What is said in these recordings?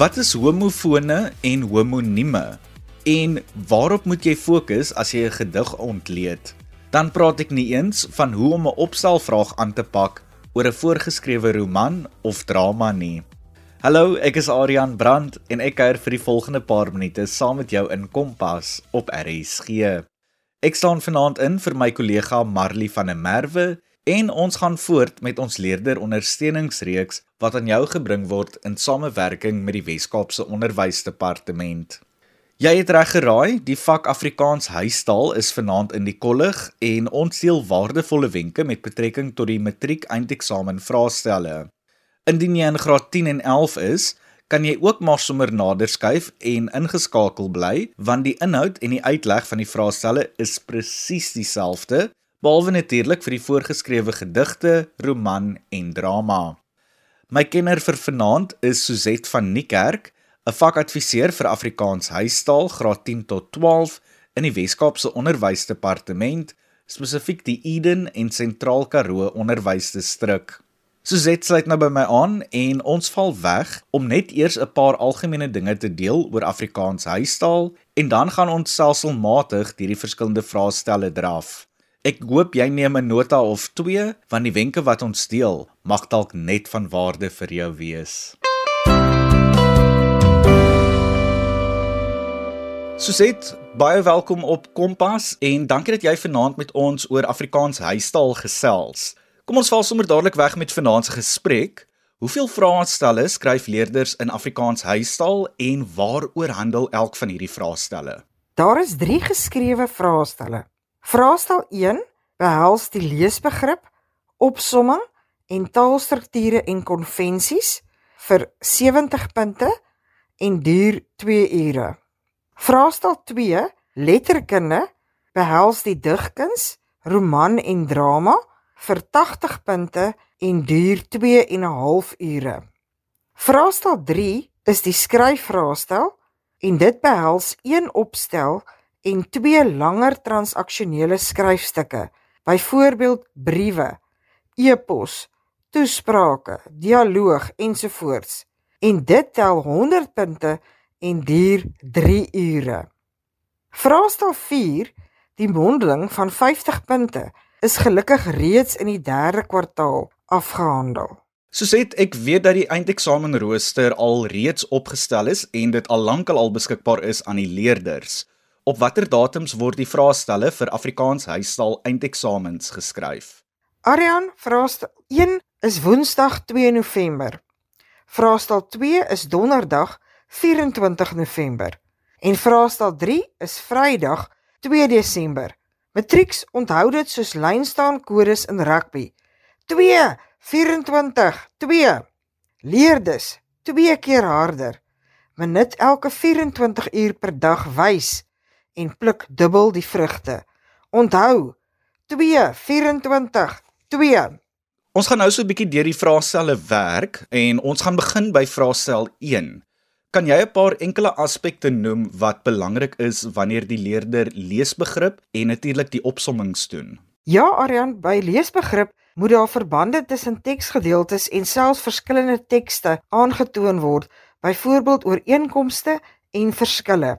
Wat is homofone en homonieme? En waarop moet jy fokus as jy 'n gedig ontleed? Dan praat ek nie eens van hoe om 'n opstelvraag aan te pak oor 'n voorgeskrewe roman of drama nie. Hallo, ek is Adrian Brandt en ek kuier vir die volgende paar minute saam met jou in Kompas op RSG. Ek staan vanaand in vir my kollega Marley van der Merwe en ons gaan voort met ons leerder ondersteuningsreeks wat aan jou gebring word in samewerking met die Wes-Kaapse Onderwysdepartement. Jy het reg geraai, die vak Afrikaans huistaal is vanaand in die kollig en ons deel waardevolle wenke met betrekking tot die matriek eindeksamen vraestelle. Indien jy in graad 10 en 11 is, kan jy ook maar sommer nader skuif en ingeskakel bly want die inhoud en die uitleg van die vraestelle is presies dieselfde, behalwe natuurlik vir die voorgeskrewe gedigte, roman en drama. My kenner vir vanaand is Suzette van Niekerk 'n vakadviseur vir Afrikaans huistaal graad 10 tot 12 in die Wes-Kaapse Onderwysdepartement, spesifiek die Eden en Sentraal Karoo Onderwysdistrik. Suzette sluit nou by my aan en ons val weg om net eers 'n paar algemene dinge te deel oor Afrikaans huistaal en dan gaan ons selselmatig deur die verskillende vraestelle draf. Ek hoop jy neem 'n nota of 2 van die wenke wat ons deel mag dalk net van waarde vir jou wees. Suset, baie welkom op Kompas en dankie dat jy vanaand met ons oor Afrikaans huistaal gesels. Kom ons val sommer dadelik weg met vanaand se gesprek. Hoeveel vraestelle skryf leerders in Afrikaans huistaal en waaroor handel elk van hierdie vraestelle? Daar is 3 geskrewe vraestelle. Vraestel 1 behels die leesbegrip, opsomming en taalstrukture en konvensies vir 70 punte en duur 2 ure. Vraestel 2, letterkunde, behels die digkuns, roman en drama vir 80 punte en duur 2 en 'n half ure. Vraestel 3 is die skryfvraestel en dit behels een opstel en twee langer transaksionele skryfstukke, byvoorbeeld briewe, e-pos, toesprake, dialoog ensovoorts. En dit tel 100 punte en duur 3 ure. Vraestel 4, die mondeling van 50 punte, is gelukkig reeds in die 3de kwartaal afgehandel. Soset ek weet dat die eindeksamenrooster al reeds opgestel is en dit al lankal al beskikbaar is aan die leerders. Op watter datums word die vraestelle vir Afrikaans huistaal eindeksamens geskryf? Arian, vraestel 1 is Woensdag 2 November. Vraestel 2 is Donderdag 24 November en vraestel 3 is Vrydag 2 Desember. Matrieks onthou dit soos lyn staan kodes in rugby. 2 24 2 Leer dus 2 keer harder. Minut elke 24 uur per dag wys en pluk dubbel die vrugte. Onthou 2 24 2 Ons gaan nou so 'n bietjie deur die vraestelle werk en ons gaan begin by vraestel 1. Kan jy 'n paar enkele aspekte noem wat belangrik is wanneer die leerder leesbegrip en natuurlik die opsommings doen? Ja, Aryan, by leesbegrip moet daar verbande tussen teksgedeeltes en selfs verskillende tekste aangetoon word, byvoorbeeld ooreenkomste en verskille.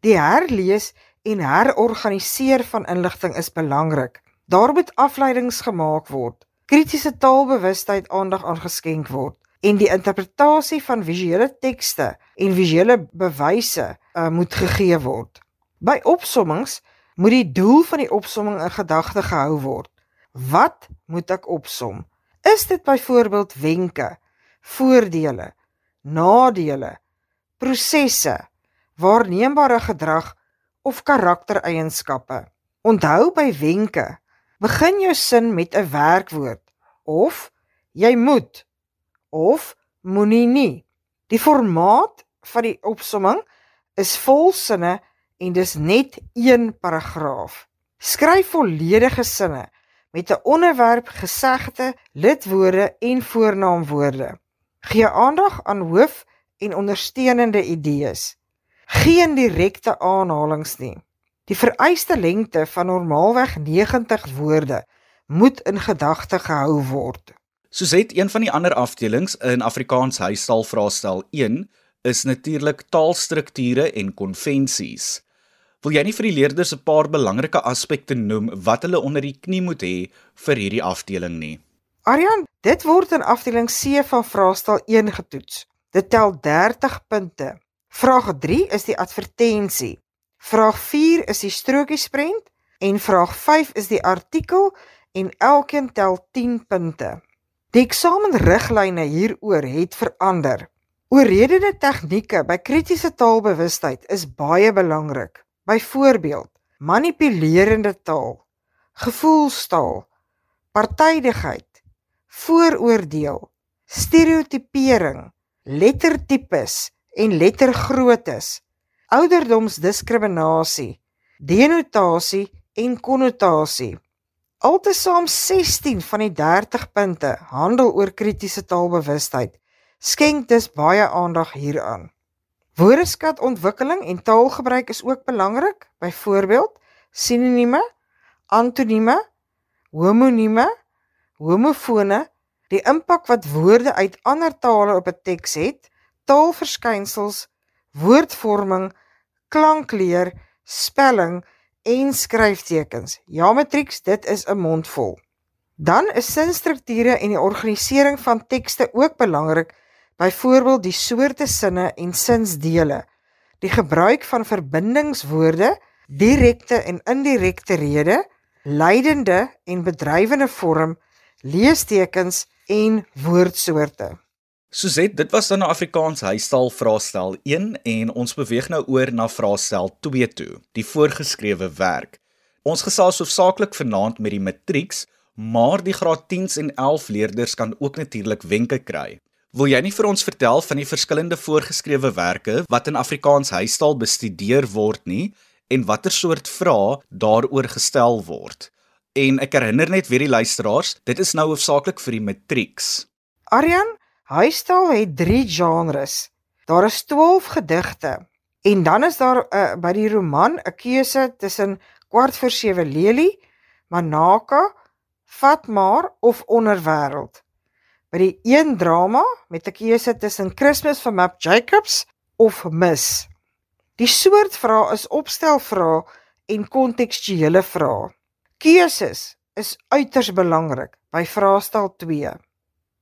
Die herlees en herorganiseer van inligting is belangrik. Daar moet afleidings gemaak word. Kritiese taalbewustheid aandag aangeskenk word en die interpretasie van visuele tekste en visuele bewyse uh, moet gegee word. By opsommings moet die doel van die opsomming in gedagte gehou word. Wat moet ek opsom? Is dit byvoorbeeld wenke, voordele, nadele, prosesse, waarneembare gedrag of karaktereienskappe? Onthou by wenke, begin jou sin met 'n werkwoord of jy moet of moenie nie. Die formaat van die opsomming is volsinne en dis net een paragraaf. Skryf volledige sinne met 'n onderwerp, gesegde, lidwoorde en voornaamwoorde. Gee aandag aan hoof- en ondersteunende idees. Geen direkte aanhalings nie. Die vereiste lengte van normaalweg 90 woorde moet in gedagte gehou word. Soos het een van die ander afdelings in Afrikaans huistaal vraestel 1 is natuurlik taalstrukture en konvensies. Wil jy nie vir die leerders 'n paar belangrike aspekte noem wat hulle onder die knie moet hê vir hierdie afdeling nie? Aryan, dit word in afdeling C van vraestel 1 getoets. Dit tel 30 punte. Vraag 3 is die advertensie. Vraag 4 is die strokiesprent en vraag 5 is die artikel en elkeen tel 10 punte. Die eksamenriglyne hieroor het verander. Oorredende tegnieke by kritiese taalbewustheid is baie belangrik. Byvoorbeeld, manipulerende taal, gevoelstaal, partydigheid, vooroordeel, stereotipering, lettertipes en lettergroottes, ouderdomsdiskriminasie, denotasie en konnotasie. Altesaam 16 van die 30 punte handel oor kritiese taalbewustheid. Skenk dus baie aandag hieraan. Woordeskatontwikkeling en taalgebruik is ook belangrik. Byvoorbeeld, sinonieme, antonieme, homonieme, homofone, die impak wat woorde uit ander tale op 'n teks het, taalverskynsels, woordvorming, klankleer, spelling en skryftekens. Ja matrieks, dit is 'n mondvol. Dan is sinstrukture en die organisering van tekste ook belangrik, byvoorbeeld die soorte sinne en sinsdele, die gebruik van verbindingswoorde, direkte en indirekte rede, leidende en bedrywende vorm, leestekens en woordsoorte. Suzet, dit was dan 'n Afrikaans huistaal vraestel 1 en ons beweeg nou oor na vraestel 2 toe, die voorgeskrewe werk. Ons gesels hoofsaaklik vanaand met die matrieks, maar die graad 10s en 11 leerders kan ook natuurlik wenke kry. Wil jy nie vir ons vertel van die verskillende voorgeskrewe werke wat in Afrikaans huistaal bestudeer word nie en watter soort vrae daaroor gestel word? En ek herinner net weer die luisteraars, dit is nou hoofsaaklik vir die matrieks. Aryan, Huistaal het 3 genres. Daar is 12 gedigte en dan is daar uh, by die roman 'n keuse tussen kwart voor 7 lelie, Manaka, Fatmar of Onderwêreld. By die een drama met 'n keuse tussen Christmas van Map Jacobs of Mis. Die soort vrae is opstelvrae en kontekstuele vrae. Keuses is uiters belangrik by vraestel 2.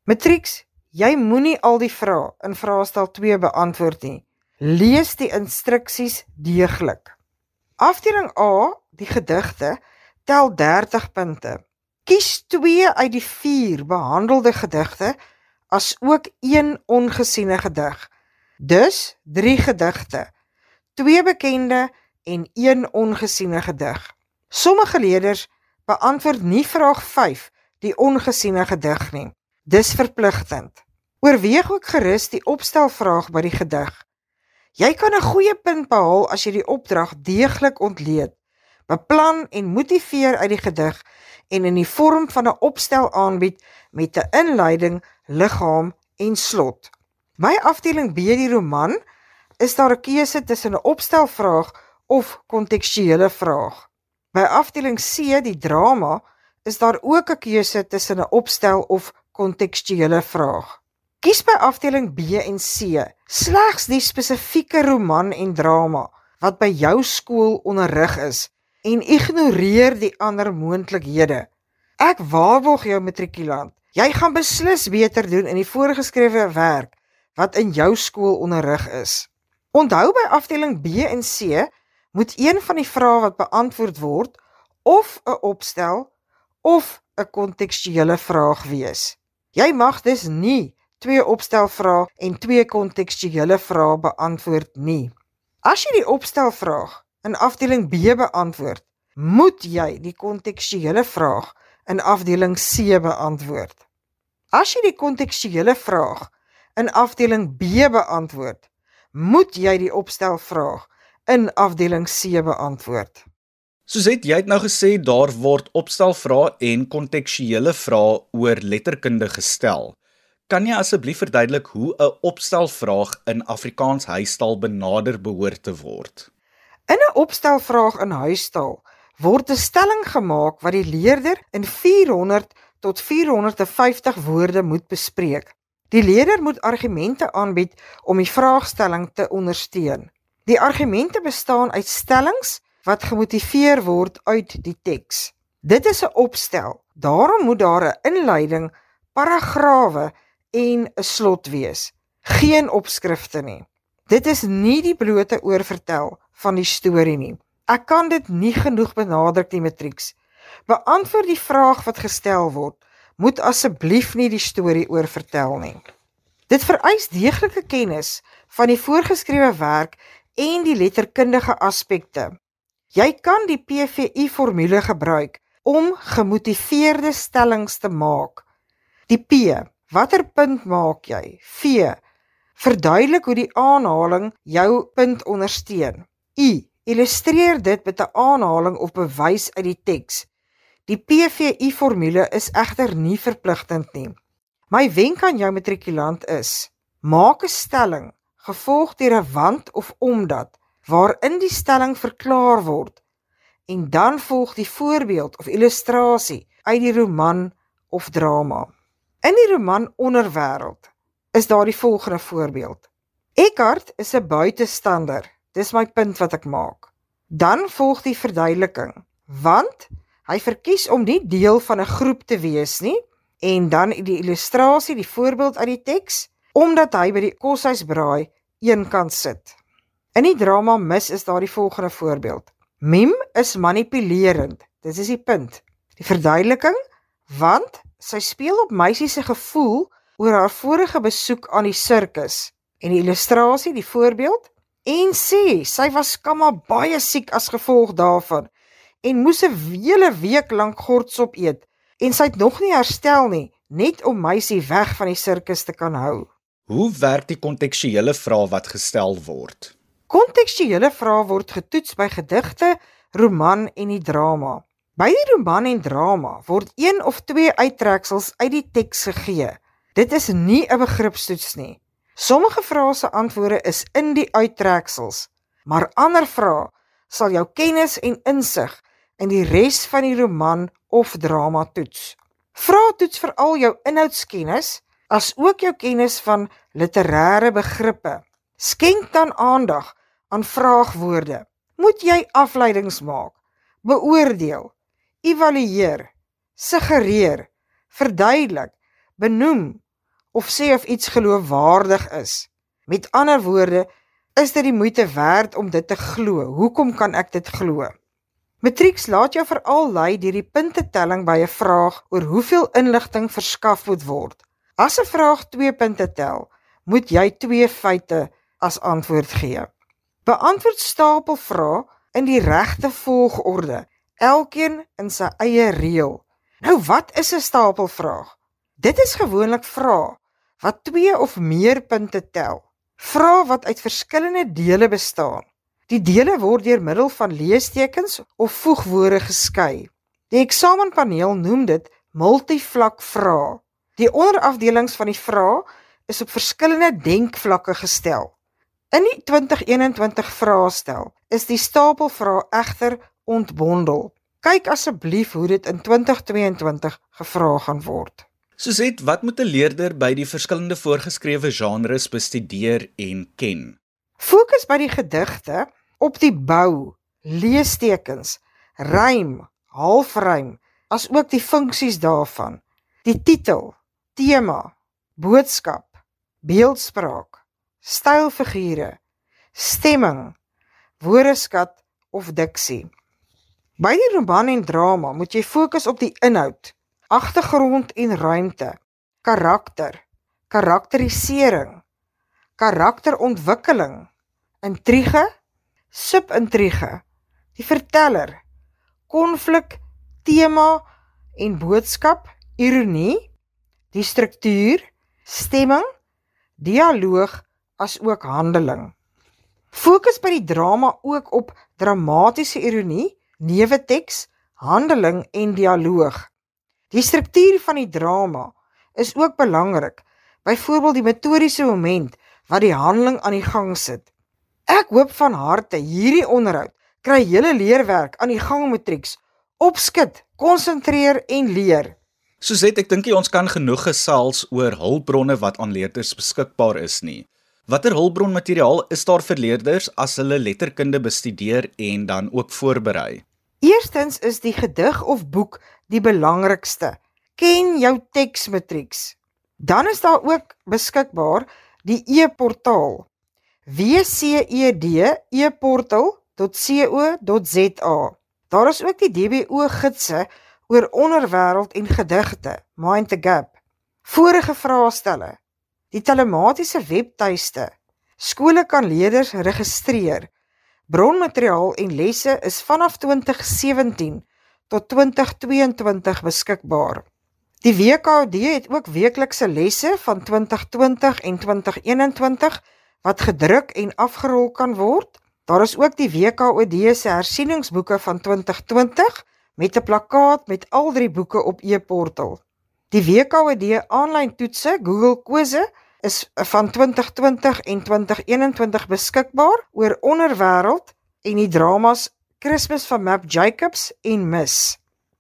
Matrieks Jy moenie al die vrae in vraestel 2 beantwoord nie. Lees die instruksies deeglik. Afdeling A, die gedigte, tel 30 punte. Kies 2 uit die 4 behandelde gedigte as ook een ongesiene gedig. Dus 3 gedigte, 2 bekende en 1 ongesiene gedig. Sommige leerders beantwoord nie vraag 5, die ongesiene gedig nie. Dis verpligtend. Oorweeg ook gerus die opstelvraag by die gedig. Jy kan 'n goeie punt behaal as jy die opdrag deeglik ontleed. Beplan en motiveer uit die gedig en in die vorm van 'n opstel aanbied met 'n inleiding, liggaam en slot. My afdeling B die roman is daar 'n keuse tussen 'n opstelvraag of kontekstuele vraag. By afdeling C die drama is daar ook 'n keuse tussen 'n opstel of kontekstuele vraag. Kies by afdeling B en C slegs die spesifieke roman en drama wat by jou skool onderrig is en ignoreer die ander moontlikhede. Ek waarborg jou matrikulant, jy gaan beslis beter doen in die voorgeskrewe werk wat in jou skool onderrig is. Onthou by afdeling B en C moet een van die vrae wat beantwoord word of 'n opstel of 'n kontekstuele vraag wees. Jy mag dus nie twee opstelvrae en twee kontekstuele vrae beantwoord nie. As jy die opstelvraag in afdeling B beantwoord, moet jy die kontekstuele vraag in afdeling C beantwoord. As jy die kontekstuele vraag in afdeling B beantwoord, moet jy die opstelvraag in afdeling C beantwoord. Soos jy het nou gesê daar word opstelvrae en kontekstuele vrae oor letterkunde gestel. Kan jy asseblief verduidelik hoe 'n opstelvraag in Afrikaans huistaal benader behoort te word? In 'n opstelvraag in huistaal word 'n stelling gemaak wat die leerder in 400 tot 450 woorde moet bespreek. Die leerder moet argumente aanbied om die vraagstelling te ondersteun. Die argumente bestaan uit stellings wat gemotiveer word uit die teks. Dit is 'n opstel. Daarom moet daar 'n inleiding, paragrawe en 'n slot wees. Geen opskrifte nie. Dit is nie die blote oorvertel van die storie nie. Ek kan dit nie genoeg benadruk die matrieks. Beantwoord die vraag wat gestel word. Moet asseblief nie die storie oorvertel nie. Dit vereis deeglike kennis van die voorgeskrewe werk en die letterkundige aspekte. Jy kan die PVI formule gebruik om gemotiveerde stellings te maak. Die P, watter punt maak jy? V, verduidelik hoe die aanhaling jou punt ondersteun. I, illustreer dit met 'n aanhaling of bewys uit die teks. Die PVI formule is egter nie verpligtend nie. My wenk aan jou matrikulant is: maak 'n stelling gevolg deur 'n want of omdat waarin die stelling verklaar word en dan volg die voorbeeld of illustrasie uit die roman of drama. In die roman Onderwêreld is daar die volgende voorbeeld. Eckhart is 'n buitestander. Dis my punt wat ek maak. Dan volg die verduideliking, want hy verkies om nie deel van 'n groep te wees nie en dan die illustrasie, die voorbeeld uit die teks, omdat hy by die koshuisbraai een kant sit. In die drama Mis is daar die volgende voorbeeld. Mim is manipulerend. Dit is die punt. Die verduideliking want sy speel op meisie se gevoel oor haar vorige besoek aan die sirkus en die illustrasie, die voorbeeld en sê sy was kamma baie siek as gevolg daarvan en moes 'n hele week lank gortsop eet en sy het nog nie herstel nie net om meisie weg van die sirkus te kan hou. Hoe werk die kontekstuele vrae wat gestel word? Kontekstuele vrae word getoets by gedigte, roman en die drama. By die roman en drama word een of twee uittreksels uit die teks gegee. Dit is nie 'n begripstoets nie. Sommige vrae se antwoorde is in die uittreksels, maar ander vrae sal jou kennis en insig in die res van die roman of drama toets. Vra toets veral jou inhoudskennis as ook jou kennis van literêre begrippe. Skenk dan aandag aan vraagwoorde. Moet jy afleidings maak, beoordeel, evalueer, suggereer, verduidelik, benoem of sê of iets geloofwaardig is. Met ander woorde, is dit die moeite werd om dit te glo? Hoekom kan ek dit glo? Matrieks laat jou veral lei deur die puntetelling by 'n vraag oor hoeveel inligting verskaf moet word. As 'n vraag 2 punte tel, moet jy twee feite as antwoord gee. Beantwoord stapelvrae in die regte volgorde, elkeen in sy eie reël. Nou wat is 'n stapelvraag? Dit is gewoonlik vrae wat 2 of meer punte tel. Vrae wat uit verskillende dele bestaan. Die dele word deur middel van leestekens of voegwoorde geskei. Die eksamenpaneel noem dit multivlak vrae. Die onderafdelings van die vrae is op verskillende denkvlakke gestel. In die 2021 vraestel is die stapel vrae egter ontbondel. Kyk asseblief hoe dit in 2022 gevra gaan word. Suset, wat moet 'n leerder by die verskillende voorgeskrewe genres bestudeer en ken? Fokus by die gedigte op die bou, leestekens, rym, halfrym, asook die funksies daarvan. Die titel, tema, boodskap, beeldspraak, stylfigure, stemming, woordeskat of diksie. By die roman en drama moet jy fokus op die inhoud, agtergrond en ruimte, karakter, karakterisering, karakterontwikkeling, intrige, subintrige, die verteller, konflik, tema en boodskap, ironie die struktuur, stemming, dialoog as ook handeling. Fokus by die drama ook op dramatiese ironie, neeweteks, handeling en dialoog. Die struktuur van die drama is ook belangrik. Byvoorbeeld die metodiese moment wat die handeling aan die gang sit. Ek hoop van harte hierdie onderhoud kry julle leerwerk aan die gang matrieks opskit, konsentreer en leer. Soset ek dink ons kan genoeg gesels oor hulpbronne wat aan leerders beskikbaar is nie. Watter hulpbronmateriaal is daar vir leerders as hulle letterkunde bestudeer en dan ook voorberei? Eerstens is die gedig of boek die belangrikste. Ken jou teksmatrieks. Dan is daar ook beskikbaar die e-portaal. WCED e-portal.co.za. Daar is ook die DBO gidse oor onderwêreld en gedigte, Mind the Gap. Vorige vraestelle. Die telematiese webtuiste. Skole kan leerders registreer. Bronmateriaal en lesse is vanaf 2017 tot 2022 beskikbaar. Die WKD het ook weeklikse lesse van 2020 en 2021 wat gedruk en afgerol kan word. Daar is ook die WKD se hersieningsboeke van 2020 met 'n plakkaat met al drie boeke op e-portal. Die WKD aanlyn toetse Google Kwisse is van 2020 en 2021 beskikbaar oor onderwêreld en die dramas Christmas van Map Jacobs en Miss.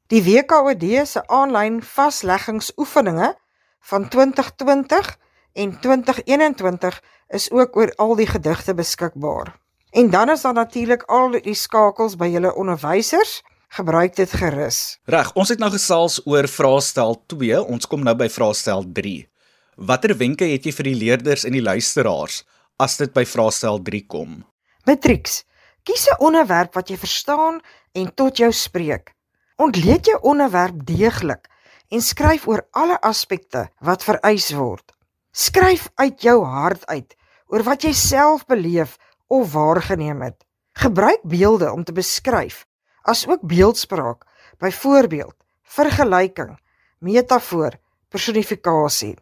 Die WKD se aanlyn vasleggingsoefeninge van 2020 en 2021 is ook oor al die gedigte beskikbaar. En dan is daar natuurlik al die skakels by julle onderwysers gebruik dit gerus. Reg, ons het nou gesels oor vraestel 2, ons kom nou by vraestel 3. Watter wenke het jy vir die leerders en die luisteraars as dit by vraestel 3 kom? Matrix. Kies 'n onderwerp wat jy verstaan en tot jou spreek. Ontleed jou onderwerp deeglik en skryf oor alle aspekte wat vereis word. Skryf uit jou hart uit oor wat jy self beleef of waargeneem het. Gebruik beelde om te beskryf asook beeldspraak, byvoorbeeld vergelyking, metafoor, personifikasie.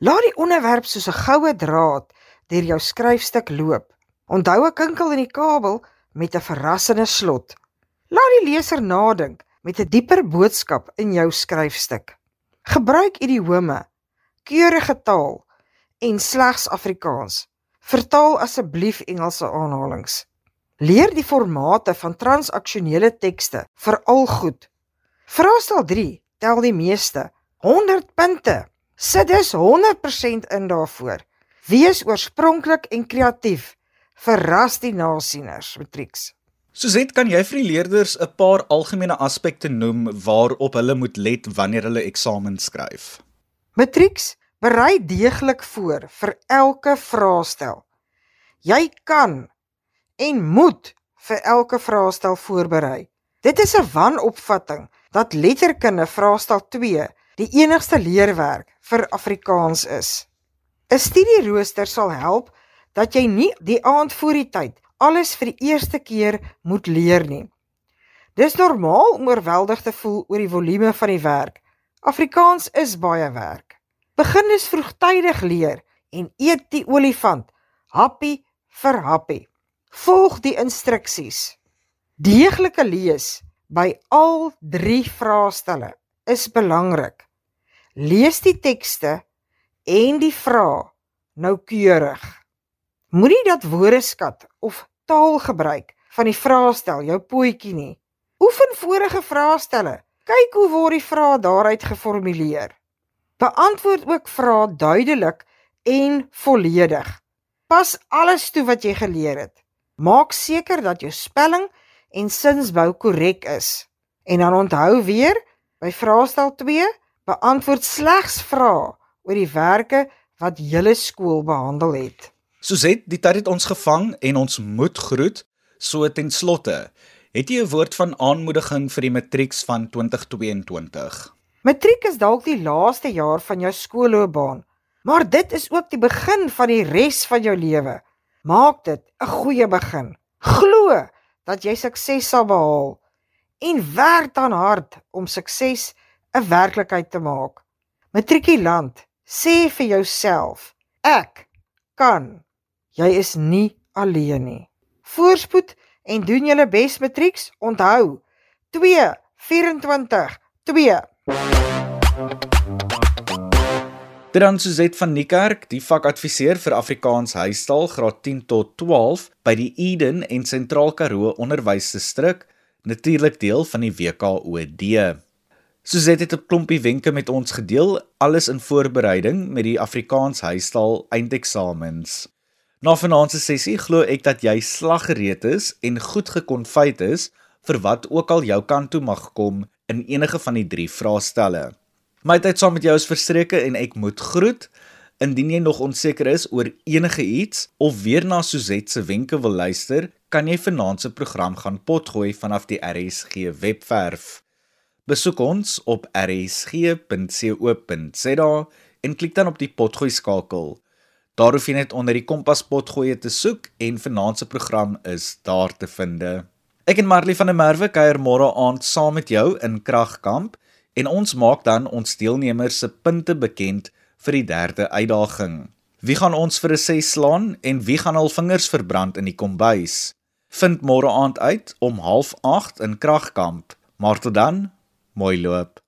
Laat die onderwerp soos 'n goue draad deur jou skryfstuk loop. Onthou 'n kinkel in die kabel met 'n verrassende slot. Laat die leser nadink met 'n dieper boodskap in jou skryfstuk. Gebruik idiome, keurige taal en slegs Afrikaans. Vertaal asseblief Engelse aanhalinge. Leer die formate van transaksionele tekste veral goed. Vraestel 3 tel die meeste. 100 punte. Sit dus 100% in daarvoor. Wees oorspronklik en kreatief. Verras die nasieners, Matrix. Suzette, kan jy vir die leerders 'n paar algemene aspekte noem waarop hulle moet let wanneer hulle eksamen skryf? Matrix, berei deeglik voor vir elke vraestel. Jy kan en moet vir elke vraestel voorberei. Dit is 'n wanopvatting dat letterkunde vraestel 2 die enigste leerwerk vir Afrikaans is. 'n Studierooster sal help dat jy nie die aand voor die tyd alles vir die eerste keer moet leer nie. Dis normaal om oorweldig te voel oor die volume van die werk. Afrikaans is baie werk. Begin dus vroegtydig leer en eet die olifant happie vir happie. Volg die instruksies. Deeglike lees by al 3 vraestelle is belangrik. Lees die tekste en die vrae noukeurig. Moenie dat woordeskat of taalgebruik van die vraestel jou pootjie nie. Oefen vorige vraestelle. Kyk hoe word die vrae daaruit geformuleer. Beantwoord ook vrae duidelik en volledig. Pas alles toe wat jy geleer het. Maak seker dat jou spelling en sinsbou korrek is. En dan onthou weer, by vraestel 2, beantwoord slegs vrae oor die werke wat julle skool behandel het. Suzette, die tyd het ons gevang en ons moet groet. So ten slotte, het jy 'n woord van aanmoediging vir die matrieks van 2022? Matriek is dalk die laaste jaar van jou skoolloopbaan, maar dit is ook die begin van die res van jou lewe. Maak dit 'n goeie begin. Glo dat jy sukses sal behaal en werk dan hard om sukses 'n werklikheid te maak. Matrikulant, sê vir jouself: Ek kan. Jy is nie alleen nie. Voorspoed en doen julle bes matrieks. Onthou 2 24 2 Dit dan Suzette van Niekerk, die vakadviseur vir Afrikaans huistaal graad 10 tot 12 by die Eden en Sentraal Karoo Onderwysdistrik, natuurlik deel van die WKOD. Suzette het 'n klompie wenke met ons gedeel, alles in voorbereiding met die Afrikaans huistaal eindeksamens. Na vanaand se sessie glo ek dat jy slaggereed is en goed gekonfyt is vir wat ook al jou kant toe mag kom in enige van die drie vraestelle. My tyd saam met jou is verstreke en ek moet groet. Indien jy nog onseker is oor enige iets of weer na Suzette se wenke wil luister, kan jy vanaand se program gaan potgooi vanaf die RSG webwerf. Besoek ons op rsg.co.za en klik dan op die potgooi skakel. Daar hoef jy net onder die kompas potgooi te soek en vanaand se program is daar te vind. Ek en Marley van der Merwe kuier môre aand saam met jou in Kragkamp en ons maak dan ons deelnemers se punte bekend vir die derde uitdaging. Wie gaan ons vir 'n ses slaan en wie gaan al vingers verbrand in die kombuis? Vind môre aand uit om 08:30 in Kragkamp. Maar tot dan, moll jõuab